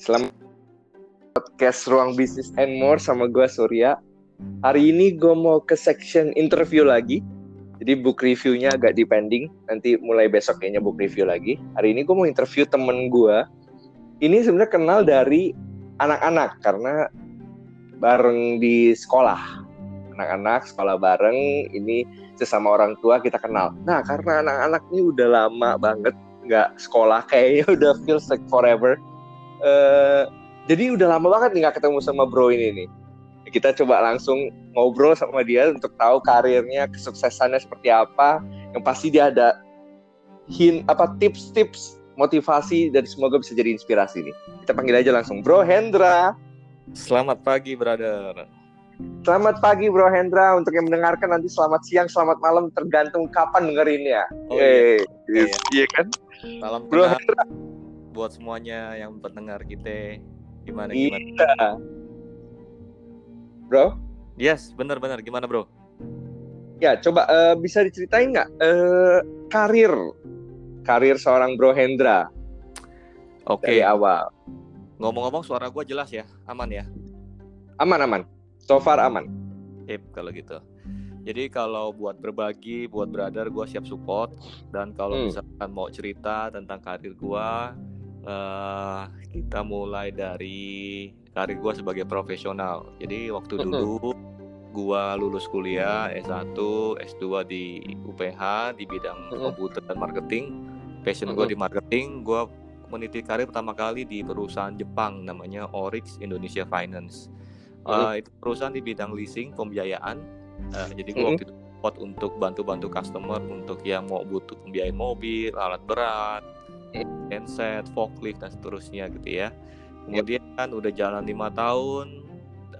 Selamat podcast Ruang Bisnis and More sama gue Surya. Hari ini gue mau ke section interview lagi. Jadi book reviewnya agak depending. Nanti mulai besok kayaknya book review lagi. Hari ini gue mau interview temen gue. Ini sebenarnya kenal dari anak-anak karena bareng di sekolah. Anak-anak sekolah bareng. Ini sesama orang tua kita kenal. Nah karena anak-anak ini udah lama banget nggak sekolah kayaknya udah feels like forever uh, jadi udah lama banget nih gak ketemu sama bro ini nih. Kita coba langsung ngobrol sama dia untuk tahu karirnya kesuksesannya seperti apa. Yang pasti dia ada hin apa tips-tips motivasi dan semoga bisa jadi inspirasi nih. Kita panggil aja langsung bro Hendra. Selamat pagi brother. Selamat pagi Bro Hendra. Untuk yang mendengarkan nanti selamat siang, selamat malam tergantung kapan dengerinnya. Oh, iya. iya. iya. Kan? Salam Bro Hendra buat semuanya yang pendengar kita. Gimana iya. gimana? Bro? Yes benar-benar gimana bro? Ya coba uh, bisa diceritain nggak uh, karir? Karir seorang bro Hendra. Oke. Okay. dari awal. Ngomong-ngomong suara gue jelas ya. Aman ya? Aman aman. So far aman. Sip kalau gitu. Jadi kalau buat berbagi buat brother gue siap support. Dan kalau hmm. misalkan mau cerita tentang karir gue uh, kita mulai dari karir gue sebagai profesional. Jadi waktu dulu gue lulus kuliah S1, S2 di UPH di bidang komputer dan marketing. Passion gue di marketing, gue meniti karir pertama kali di perusahaan Jepang namanya Orix Indonesia Finance. Uh, itu perusahaan di bidang leasing pembiayaan. Uh, jadi gue waktu itu support untuk bantu-bantu customer untuk yang mau butuh pembiayaan mobil, alat berat, handset, forklift dan seterusnya gitu ya. Kemudian kan udah jalan lima tahun,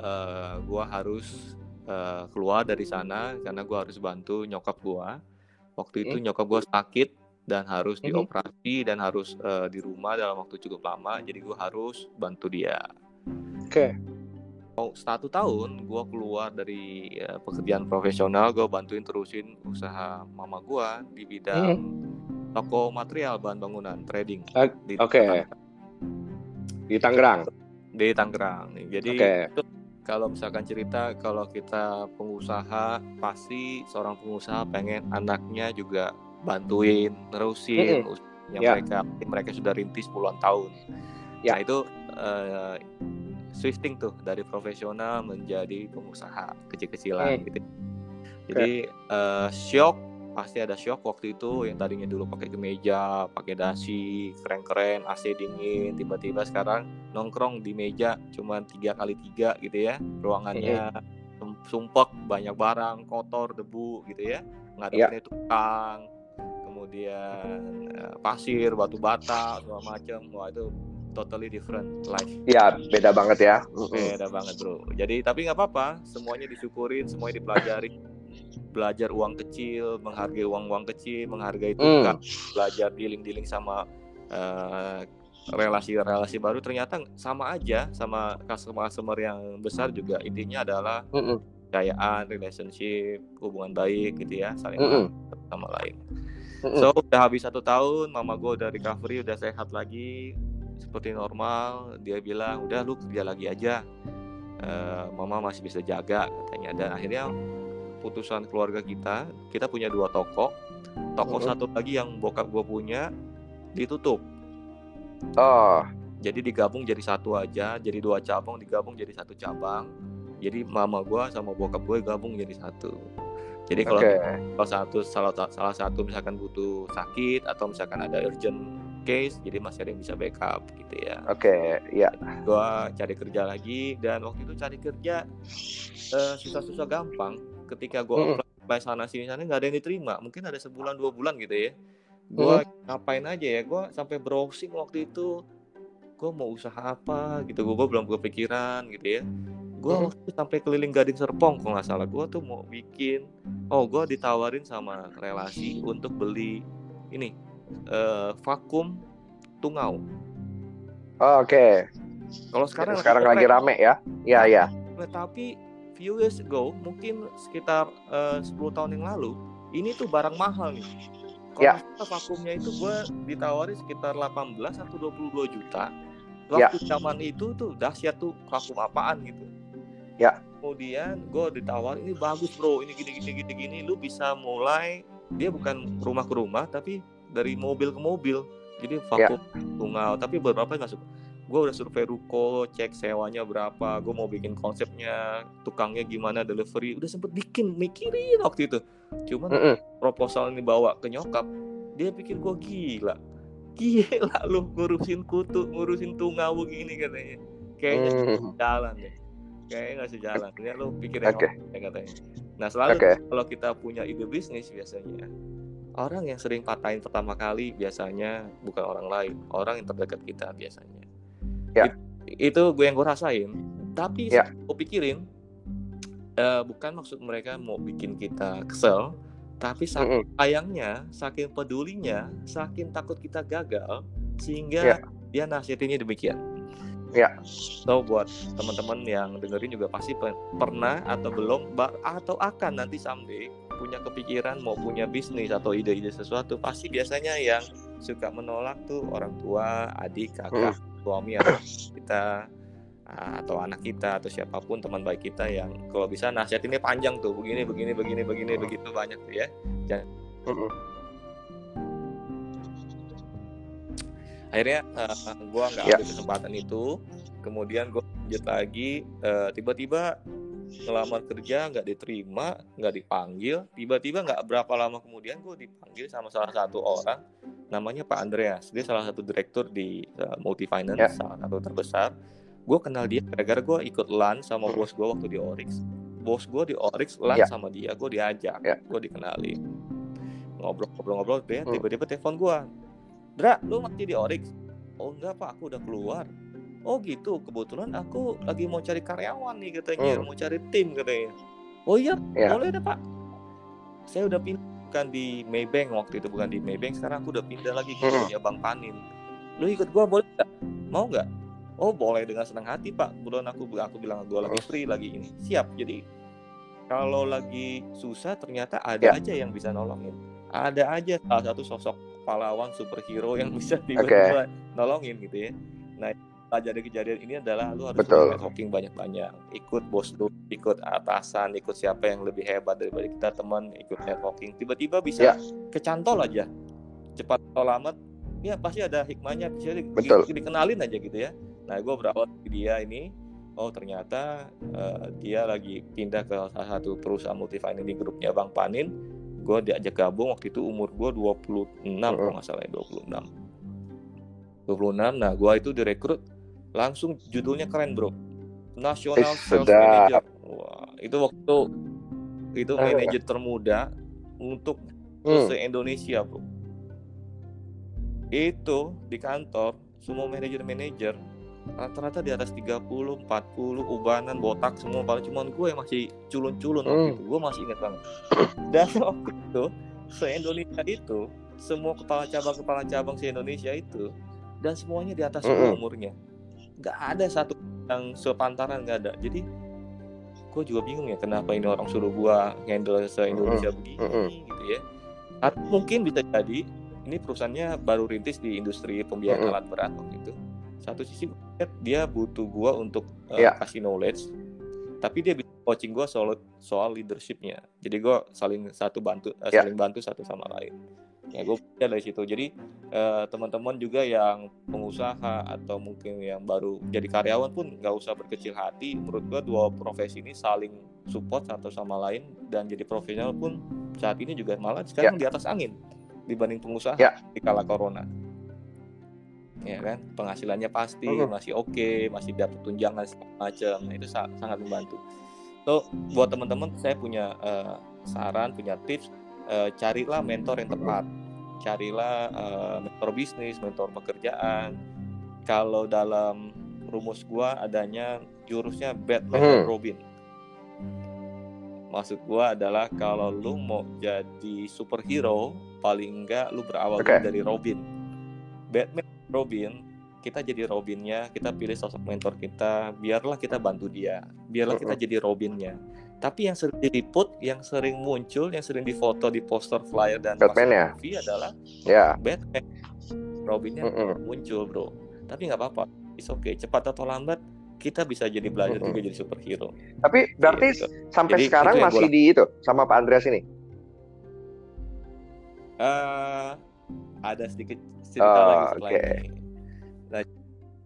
uh, gua harus uh, keluar dari sana karena gua harus bantu nyokap gua. Waktu itu nyokap gua sakit dan harus dioperasi dan harus uh, di rumah dalam waktu cukup lama, jadi gua harus bantu dia. Oke. Okay. Oh, satu tahun gue keluar dari uh, pekerjaan profesional, gue bantuin terusin usaha mama gue di bidang hmm toko material bahan bangunan trading uh, di Oke. Okay. Di Tangerang. Di Tangerang. Jadi okay. itu kalau misalkan cerita kalau kita pengusaha pasti seorang pengusaha pengen anaknya juga bantuin nerusin mm -hmm. yang yeah. mereka mereka sudah rintis puluhan tahun. Ya yeah. itu uh, shifting tuh dari profesional menjadi pengusaha kecil-kecilan mm. gitu. Jadi okay. uh, shock pasti ada shock waktu itu yang tadinya dulu pakai kemeja, pakai dasi, keren-keren, AC dingin, tiba-tiba sekarang nongkrong di meja cuma tiga kali tiga gitu ya, ruangannya sumpek, banyak barang, kotor, debu gitu ya, nggak ada yeah. tukang, kemudian eh, pasir, batu bata, segala macam, wah itu totally different life. Iya, beda banget ya. Beda banget bro. Jadi tapi nggak apa-apa, semuanya disyukurin, semuanya dipelajari belajar uang kecil, menghargai uang-uang kecil, menghargai tukang, mm. belajar dealing-dealing sama eh, relasi-relasi baru ternyata sama aja sama customer-customer yang besar juga intinya adalah kepercayaan, relationship, hubungan baik gitu ya, saling mm -mm. sama lain. So udah habis satu tahun, mama gue udah recovery, udah sehat lagi, seperti normal. Dia bilang udah lu kerja lagi aja, uh, mama masih bisa jaga katanya. Dan akhirnya keputusan keluarga kita kita punya dua toko. Toko satu lagi yang bokap gue punya ditutup. Oh jadi digabung jadi satu aja jadi dua cabang digabung jadi satu cabang. Jadi mama gue sama bokap gue gabung jadi satu. Jadi kalau okay. kalau satu salah salah satu misalkan butuh sakit atau misalkan ada urgent case jadi masih ada yang bisa backup gitu ya. Oke okay, ya gue cari kerja lagi dan waktu itu cari kerja uh, susah-susah gampang ketika gue mm. apply sana sini sana nggak ada yang diterima. Mungkin ada sebulan dua bulan gitu ya. Gue mm. ngapain aja ya? Gue sampai browsing waktu itu. Gue mau usaha apa gitu. Gue belum kepikiran gitu ya. Gue mm. waktu itu sampai keliling Gading Serpong kalau nggak salah. Gue tuh mau bikin oh gue ditawarin sama relasi untuk beli ini uh, vakum tungau. Oh, oke. Okay. kalau sekarang sekarang lagi rame ya? Ya ya tapi few years ago, mungkin sekitar eh, uh, 10 tahun yang lalu, ini tuh barang mahal nih. Kalau ya. vakumnya itu gue ditawarin sekitar 18 atau 22 juta. waktu zaman itu tuh dahsyat tuh vakum apaan gitu Ya. kemudian gue ditawar ini bagus bro ini gini gini gini gini lu bisa mulai dia bukan rumah ke rumah tapi dari mobil ke mobil jadi vakum tunggal tapi beberapa nggak suka gue udah survei ruko cek sewanya berapa gue mau bikin konsepnya tukangnya gimana delivery udah sempet bikin mikirin waktu itu cuman Mm-mm. proposal ini bawa ke nyokap dia pikir gue gila gila lu ngurusin kutu ngurusin tunggal begini katanya kayaknya Hmm. jalan deh kayaknya nggak sejalan ya lu pikirin Oke. apa ya katanya nah selalu Oke. kalau kita punya ide bisnis biasanya orang yang sering patahin pertama kali biasanya bukan orang lain orang yang terdekat kita biasanya Ya. It- itu gue yang gue rasain tapi Ya. gue pikirin eh, bukan maksud mereka mau bikin kita kesel tapi saking Mm-mm. sayangnya saking pedulinya saking takut kita gagal sehingga Ya. dia nasihatinnya demikian Ya. So buat teman-teman yang dengerin juga pasti pe- pernah atau belum ba- atau akan nanti someday punya kepikiran mau punya bisnis atau ide-ide sesuatu pasti biasanya yang suka menolak tuh orang tua, adik, kakak, suami atau kita ah, atau anak kita atau siapa pun teman baik kita yang kalau bisa nasihat ini panjang tuh begini begini begini begini begitu banyak tuh ya. Mm-mm. akhirnya eh, gua nggak ambil kesempatan itu. Kemudian gue lanjut lagi eh, tiba-tiba ngelamar kerja nggak diterima nggak dipanggil. Tiba-tiba nggak berapa lama kemudian gue dipanggil sama salah satu orang namanya Pak Andreas dia salah satu direktur di eh, multi finance Ya. salah satu terbesar gue kenal dia gara-gara gue ikut LAN sama Hmm. bos gue waktu di Orix bos gue di Orix LAN Ya. sama dia gue diajak Ya. gue dikenalin ngobrol-ngobrol-ngobrol dia Hmm. tiba-tiba telepon gue Dra, lu masih di Orix? Oh enggak pak, aku udah keluar. Oh gitu, kebetulan aku lagi mau cari karyawan nih katanya, Hmm. mau cari tim katanya. Oh iya, Ya. boleh deh pak. Saya udah pindah bukan di Maybank waktu itu bukan di Maybank, sekarang aku udah pindah lagi ke Hmm. dunia Bang Panin. Lu ikut gua boleh nggak? Mau nggak? Oh boleh dengan senang hati pak. Kebetulan aku aku bilang gua lagi Hmm. free lagi ini. Siap. Jadi kalau lagi susah ternyata ada Ya. aja yang bisa nolongin. Ada aja salah satu sosok pahlawan superhero yang bisa tiba-tiba nolongin gitu ya. Nah, pelajaran dari kejadian ini adalah lu harus Betul. networking banyak-banyak. Ikut bos lu, ikut atasan, ikut siapa yang lebih hebat daripada kita teman, ikut networking. Tiba-tiba bisa Ya. kecantol aja. Cepat atau lambat, ya pasti ada hikmahnya. Bisa di- Betul. di- dikenalin aja gitu ya. Nah, gue berawal dari dia ini. Oh ternyata eh, dia lagi pindah ke salah satu perusahaan multifinance di grupnya Bang Panin gue diajak gabung waktu itu umur gue 26 kalau nggak salah ya 26 26 nah gue itu direkrut langsung judulnya keren bro National Ih, Sales. Manager wah itu waktu itu Ah. manajer termuda untuk Hmm. se Indonesia bro itu di kantor semua manajer-manajer rata-rata di atas 30, 40 ubanan, botak semua paling cuman gue yang masih culun-culun waktu Hmm. itu gue masih ingat banget dan waktu itu se Indonesia itu semua kepala cabang kepala cabang se Indonesia itu dan semuanya di atas Mm-mm. umurnya nggak ada satu yang sepantaran nggak ada jadi gue juga bingung ya kenapa ini orang suruh gue handle se Indonesia begini Mm-mm. gitu ya atau mungkin bisa jadi ini perusahaannya baru rintis di industri pembiayaan Mm-mm. alat berat waktu itu satu sisi dia butuh gua untuk eh, Iya. kasih knowledge tapi dia bisa coaching gua soal soal leadershipnya jadi gua saling satu bantu eh, Iya. saling bantu satu sama lain ya gue belajar dari situ. Jadi eh, teman-teman juga yang pengusaha atau mungkin yang baru jadi karyawan pun nggak usah berkecil hati. Menurut gua dua profesi ini saling support satu sama lain dan jadi profesional pun saat ini juga malah sekarang di atas angin dibanding pengusaha Ya. di kala corona. Ya kan? Penghasilannya pasti Mhm. masih oke masih dapat tunjangan macam itu sa- sangat membantu. So buat teman-teman saya punya eh, saran punya tips eh, carilah mentor yang tepat carilah eh, mentor bisnis mentor pekerjaan. Kalau dalam rumus gua adanya jurusnya Batman Mhm. Robin. Maksud gua adalah kalau lu mau jadi superhero paling enggak lu berawal dulu dari Robin. Batman Robin kita jadi Robinnya kita pilih sosok mentor kita biarlah kita bantu dia biarlah kita jadi Robinnya tapi yang sering diliput yang sering muncul yang sering difoto di poster flyer dan Batman ya? TV adalah Ya. Batman Robinnya Mm-mm. muncul bro tapi nggak apa-apa it's okay cepat atau lambat kita bisa jadi belajar Mm-mm. juga jadi superhero Tapi berarti Gitu. sampai Jadi, sekarang masih di itu sama Pak Andreas ini. eh ada sedikit cerita Oh, lagi setelah oke. ini. Nah,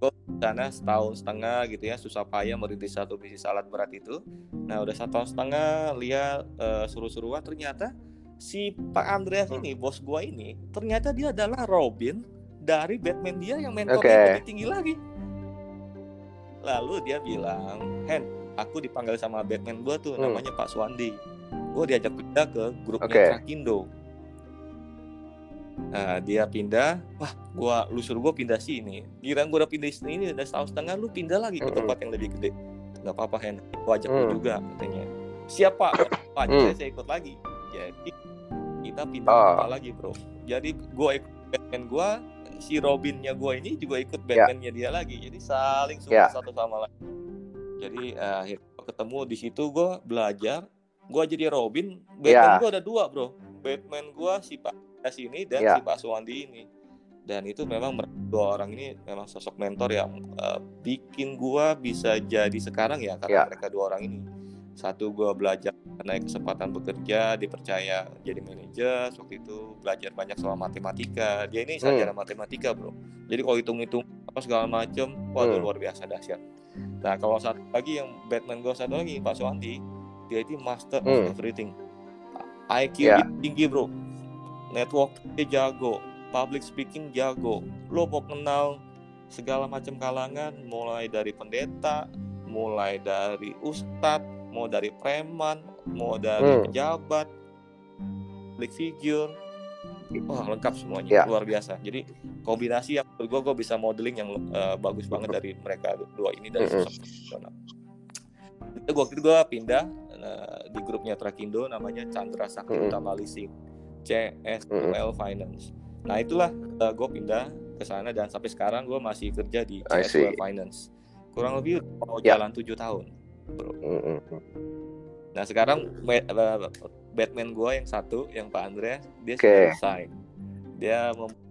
gue sana setahun setengah gitu ya susah payah merintis satu bisnis alat berat itu. Nah udah satu tahun setengah lihat eh, suruh-suruhan ternyata si Pak Andreas Hmm. ini bos gua ini ternyata dia adalah Robin dari Batman dia yang mentornya Oke. lebih tinggi lagi. Lalu dia bilang, Hen, aku dipanggil sama Batman gua tuh Hmm. namanya Pak Swandi. Gue diajak pindah ke grupnya. Trakindo. Nah, dia pindah, wah, gua lu suruh gua pindah sini. Kira gua udah pindah sini ini udah setahun setengah, lu pindah lagi ke tempat yang lebih gede. Gak apa-apa, Hen. Gua ajak lu Mm. juga katanya. Siapa? Pak, Mm. saya, saya ikut lagi. Jadi kita pindah kota lagi, bro. Jadi gua ikut Batman gua, si Robinnya gua ini juga ikut Ya. Batmannya dia lagi. Jadi saling support Ya. satu sama lain. Jadi akhirnya ketemu di situ gua belajar. Gua jadi Robin. Batman Ya. gua ada dua, bro. Batman gua si Pak ini dan Ya. si Pak Suwandi ini. Dan itu memang dua orang ini memang sosok mentor yang eh, bikin gua bisa jadi sekarang ya karena Ya. mereka dua orang ini. Satu gua belajar naik kesempatan bekerja, dipercaya jadi manajer waktu itu belajar banyak soal matematika. Dia ini sarjana matematika, Bro. Jadi kalau hitung-hitung apa segala macem, waduh Hmm. luar biasa dahsyat. Nah, kalau satu lagi yang Batman gua satu lagi Pak Suwandi, dia itu master Hmm. of everything. IQ dia tinggi, Bro. Network dia jago, public speaking jago. Lo mau kenal segala macam kalangan, mulai dari pendeta, mulai dari ustadz, mau dari preman, mau dari Hmm. pejabat, public figure, wah lengkap semuanya, Ya. luar biasa. Jadi kombinasi yang gue, gue bisa modeling yang eh, bagus banget dari mereka dua ini dari sosok profesional. Itu waktu itu gue pindah eh, di grupnya Trakindo namanya Chandra Sakti Mm-mm. Utama Leasing, CSUL Finance. Nah itulah gue pindah ke sana dan sampai sekarang gue masih kerja di. CSUL Finance. Kurang lebih mau Ya. jalan tujuh tahun. Mm-mm. Nah sekarang Ba- Batman gue yang satu, yang Pak Andre, dia sudah selesai. Dia membuka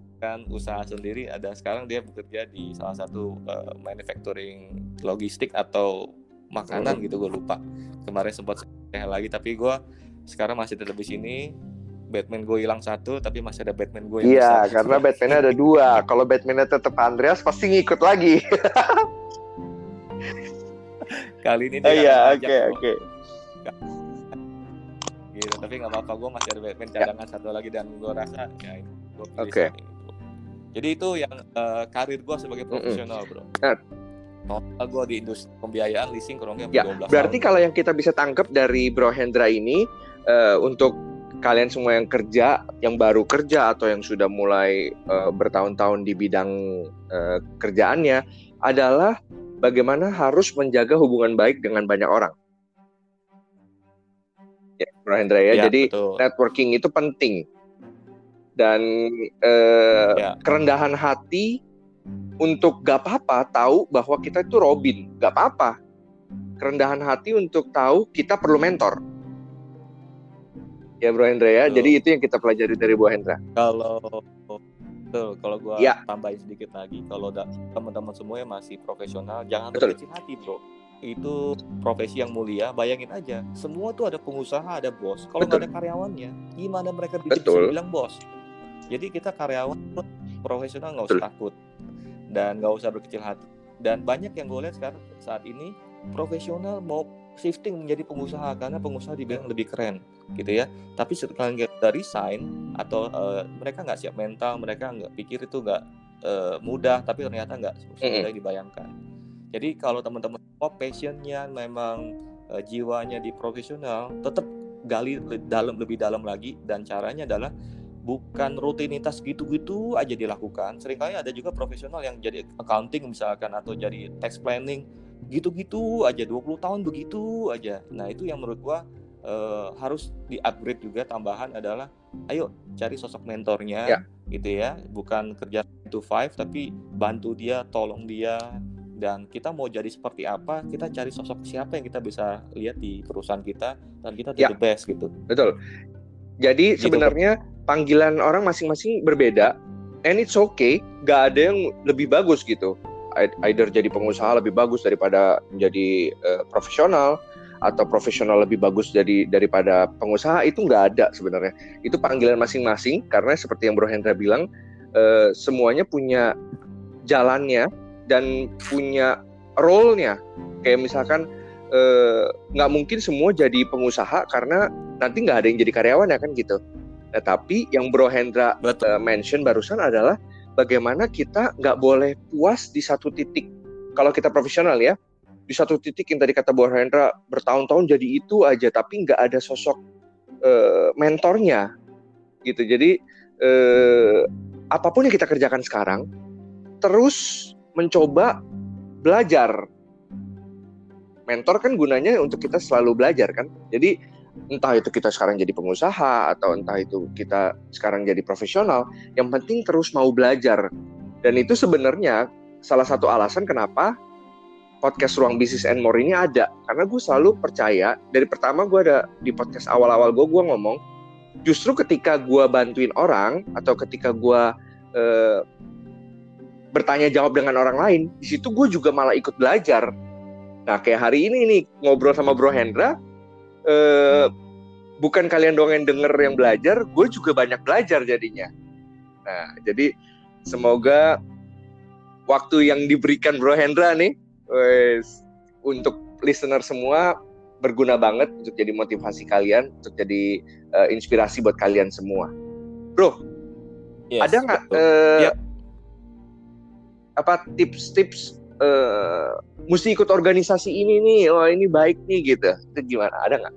usaha sendiri. Ada sekarang dia bekerja di salah satu uh, manufacturing logistik atau makanan gitu gue lupa. Kemarin sempat saya lagi, tapi gue sekarang masih tetap di sini. Batman gue hilang satu, tapi masih ada Batman gue yang Iya, besar. karena Batman ada dua. Kalau Batman tetap Andreas pasti ngikut lagi. Kali ini dia Iya, nggak oke, oke. gitu tapi nggak apa-apa gue masih ada Batman cadangan satu lagi dan gue rasa ya gue pilih Ya. Oke. itu. jadi itu yang eh, karir gue sebagai profesional bro Nah. total gue di industri pembiayaan leasing kurang lebih Ya, 12 Berarti tahun. kalau yang kita bisa tangkap dari Bro Hendra ini eh, untuk kalian semua yang kerja, yang baru kerja atau yang sudah mulai eh, bertahun-tahun di bidang eh, kerjaannya adalah bagaimana harus menjaga hubungan baik dengan banyak orang. Ya, Bro Hendra ya. Ya, Jadi betul. networking itu penting dan eh, Ya. kerendahan hati untuk gak apa-apa tahu bahwa kita itu Robin, gak apa-apa. Kerendahan hati untuk tahu kita perlu mentor. Ya Bro Hendra ya, Betul. jadi itu yang kita pelajari dari Bro Hendra. kalau betul kalau gue Ya. tambahin sedikit lagi kalau teman-teman semuanya masih profesional jangan Betul. berkecil hati bro itu profesi yang mulia bayangin aja semua tuh ada pengusaha ada bos kalau nggak ada karyawannya gimana mereka bisa bilang bos jadi kita karyawan profesional nggak usah Betul. takut dan nggak usah berkecil hati dan banyak yang gue lihat sekarang saat ini profesional mau shifting menjadi pengusaha karena pengusaha dibilang lebih keren gitu ya. Tapi setelah kita resign atau eh, mereka nggak siap mental mereka nggak pikir itu nggak eh, mudah tapi ternyata nggak semudah yang dibayangkan. Jadi kalau teman-teman oh, passionnya memang eh, jiwanya di profesional tetap gali dalam lebih dalam lagi dan caranya adalah bukan rutinitas gitu-gitu aja dilakukan. Seringkali ada juga profesional yang jadi accounting misalkan atau jadi tax planning gitu-gitu aja 20 tahun begitu aja nah itu yang menurut gua eh, harus di upgrade juga tambahan adalah ayo cari sosok mentornya Ya. gitu ya bukan kerja to five tapi bantu dia tolong dia dan kita mau jadi seperti apa kita cari sosok siapa yang kita bisa lihat di perusahaan kita dan kita Ya. the best gitu Betul. Jadi Gitu, sebenarnya panggilan orang masing-masing berbeda, and it's okay. Gak ada yang lebih bagus gitu. Either jadi pengusaha lebih bagus daripada menjadi uh, profesional atau profesional lebih bagus dari daripada pengusaha itu nggak ada sebenarnya. Itu panggilan masing-masing karena seperti yang Bro Hendra bilang uh, semuanya punya jalannya dan punya role-nya. Kayak misalkan nggak uh, mungkin semua jadi pengusaha karena nanti nggak ada yang jadi karyawan ya kan gitu. Nah tapi yang Bro Hendra uh, mention barusan adalah bagaimana kita nggak boleh puas di satu titik. Kalau kita profesional ya di satu titik yang tadi kata Bu Hendra bertahun-tahun jadi itu aja tapi nggak ada sosok uh, mentornya gitu. Jadi uh, apa pun yang kita kerjakan sekarang terus mencoba belajar. Mentor kan gunanya untuk kita selalu belajar kan? Jadi entah itu kita sekarang jadi pengusaha atau entah itu kita sekarang jadi profesional yang penting terus mau belajar. Dan itu sebenarnya salah satu alasan kenapa podcast Ruang Bisnis and More ini ada. Karena gue selalu percaya dari pertama gue ada di podcast awal-awal gue gue ngomong justru ketika gue bantuin orang atau ketika gue eh, bertanya jawab dengan orang lain di situ gue juga malah ikut belajar. Nah kayak hari ini nih ngobrol sama Bro Hendra eh, bukan kalian doang yang denger yang belajar gue juga banyak belajar jadinya nah jadi semoga waktu yang diberikan Bro Hendra nih Wes, untuk listener semua berguna banget untuk jadi motivasi kalian, untuk jadi uh, inspirasi buat kalian semua. Bro, yes, ada nggak uh, yep. apa tips-tips uh, mesti ikut organisasi ini nih? Oh ini baik nih gitu. Itu gimana? Ada nggak?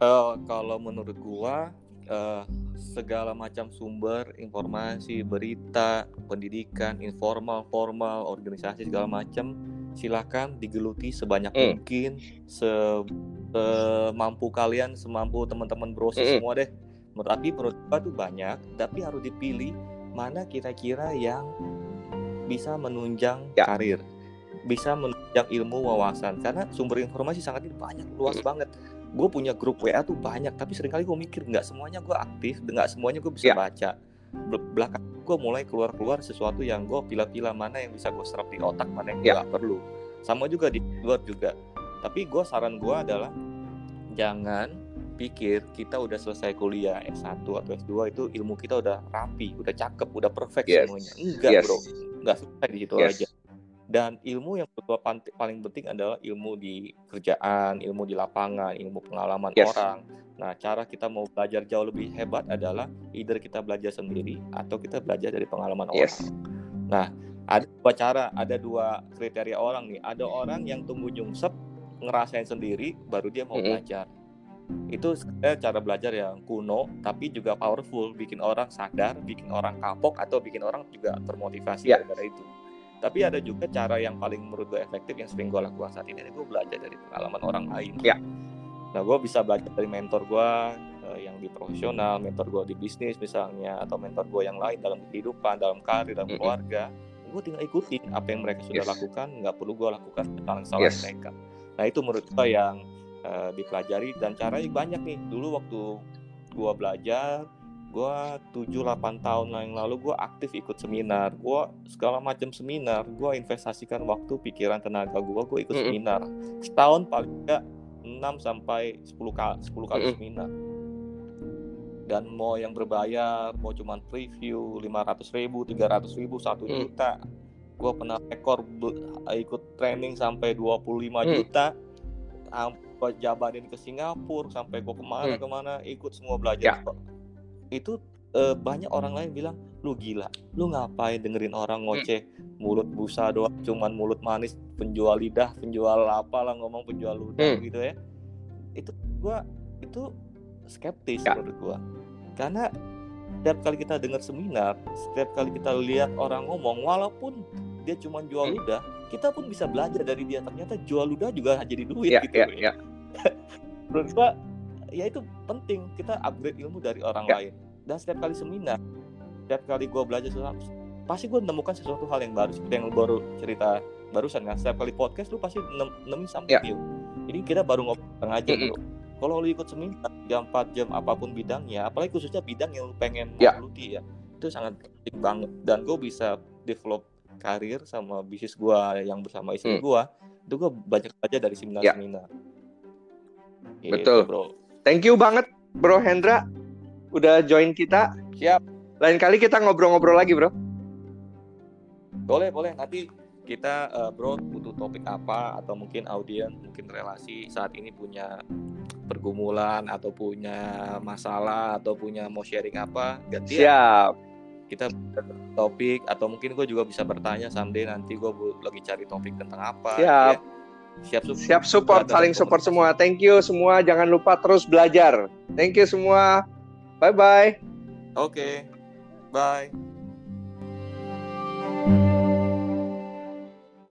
Uh, kalau menurut gua uh, segala macam sumber informasi, berita, pendidikan, informal, formal, organisasi segala macam, silakan digeluti sebanyak mm. mungkin, semampu kalian, semampu teman-teman bro mm. semua deh. Tapi menurut gua tuh banyak, tapi harus dipilih mana kira-kira yang bisa menunjang ya. karir, bisa menunjang ilmu wawasan. Karena sumber informasi sangat banyak, luas mm. banget gue punya grup WA tuh banyak tapi sering kali gue mikir nggak semuanya gue aktif nggak semuanya gue bisa yeah. baca belakang gue mulai keluar keluar sesuatu yang gue pilih-pilih mana yang bisa gue serap di otak mana yang gak perlu sama juga di luar juga tapi gue saran gue adalah jangan pikir kita udah selesai kuliah S1 atau S2 itu ilmu kita udah rapi, udah cakep, udah perfect yes. semuanya. Enggak, yes. Bro. Enggak selesai di situ yes. aja dan ilmu yang paling penting adalah ilmu di kerjaan, ilmu di lapangan, ilmu pengalaman yes. orang. Nah, cara kita mau belajar jauh lebih hebat adalah either kita belajar sendiri atau kita belajar dari pengalaman yes. orang. Nah, ada dua cara, ada dua kriteria orang nih. Ada orang yang tumbuh nyungsep, ngerasain sendiri, baru dia mau mm -hmm. belajar. Itu cara belajar yang kuno, tapi juga powerful, bikin orang sadar, bikin orang kapok, atau bikin orang juga termotivasi yeah. gara itu. Tapi ada juga cara yang paling menurut gue efektif yang sering gue lakukan saat ini gue belajar dari pengalaman orang lain. Ya. Nah gue bisa belajar dari mentor gue uh, yang di profesional mentor gue di bisnis misalnya atau mentor gue yang lain dalam kehidupan dalam karir dalam keluarga. Gue tinggal ikutin apa yang mereka sudah yes. lakukan nggak perlu gue lakukan kesalahan kesalahan yes. mereka. Nah itu menurut gue yang uh, dipelajari dan caranya banyak nih. Dulu waktu gue belajar gue 7-8 tahun yang lalu gue aktif ikut seminar. Gue segala macam seminar gue investasikan waktu pikiran tenaga gue gue ikut seminar. Setahun paling enggak 6 sampai 10 kali 10 kali seminar. Dan mau yang berbayar mau cuman preview 500 ribu 300 ribu 1 juta. Gue pernah rekor ikut training sampai 25 juta gue jabarin ke Singapura sampai gue ke mana ke mana ikut semua belajar ya itu uh, banyak orang lain bilang lu gila lu ngapain dengerin orang hmm. ngoceh mulut busa doang cuman mulut manis penjual lidah penjual apa lah ngomong penjual ludah hmm. gitu ya itu gua itu skeptis ya. menurut gua karena setiap kali kita dengar seminar setiap kali kita lihat orang ngomong walaupun dia cuma jual hmm. ludah kita pun bisa belajar dari dia ternyata jual ludah juga jadi duit ya, gitu ya, ya. Menurut gua ya itu penting kita upgrade ilmu dari orang ya. lain dan setiap kali seminar setiap kali gue belajar sesuatu pasti gue menemukan sesuatu hal yang baru seperti yang baru cerita barusan kan setiap kali podcast lu pasti nem nemuin something yeah. ini kita baru ngobrol aja mm -hmm. bro kalau lu ikut seminar jam 4 jam apa pun bidangnya apalagi khususnya bidang yang lu pengen yeah. ya itu sangat penting banget dan gue bisa develop karir sama bisnis gue yang bersama istri Hmm. gue itu gue banyak belajar dari Ya. seminar-seminar Gitu, Betul. bro Thank you banget Bro Hendra udah join kita. siap Lain kali kita ngobrol-ngobrol lagi, Bro. boleh boleh nanti kita eh, bro butuh topik apa atau mungkin audien mungkin relasi saat ini punya pergumulan atau punya masalah atau punya mau sharing apa gantian Siap. kita topik atau mungkin gue juga bisa bertanya someday nanti gue lagi cari topik tentang apa Siap. ya. Siap Sup. Siap support, saling support semua. Thank you semua. Jangan lupa terus belajar. Thank you semua. Bye bye. oke bye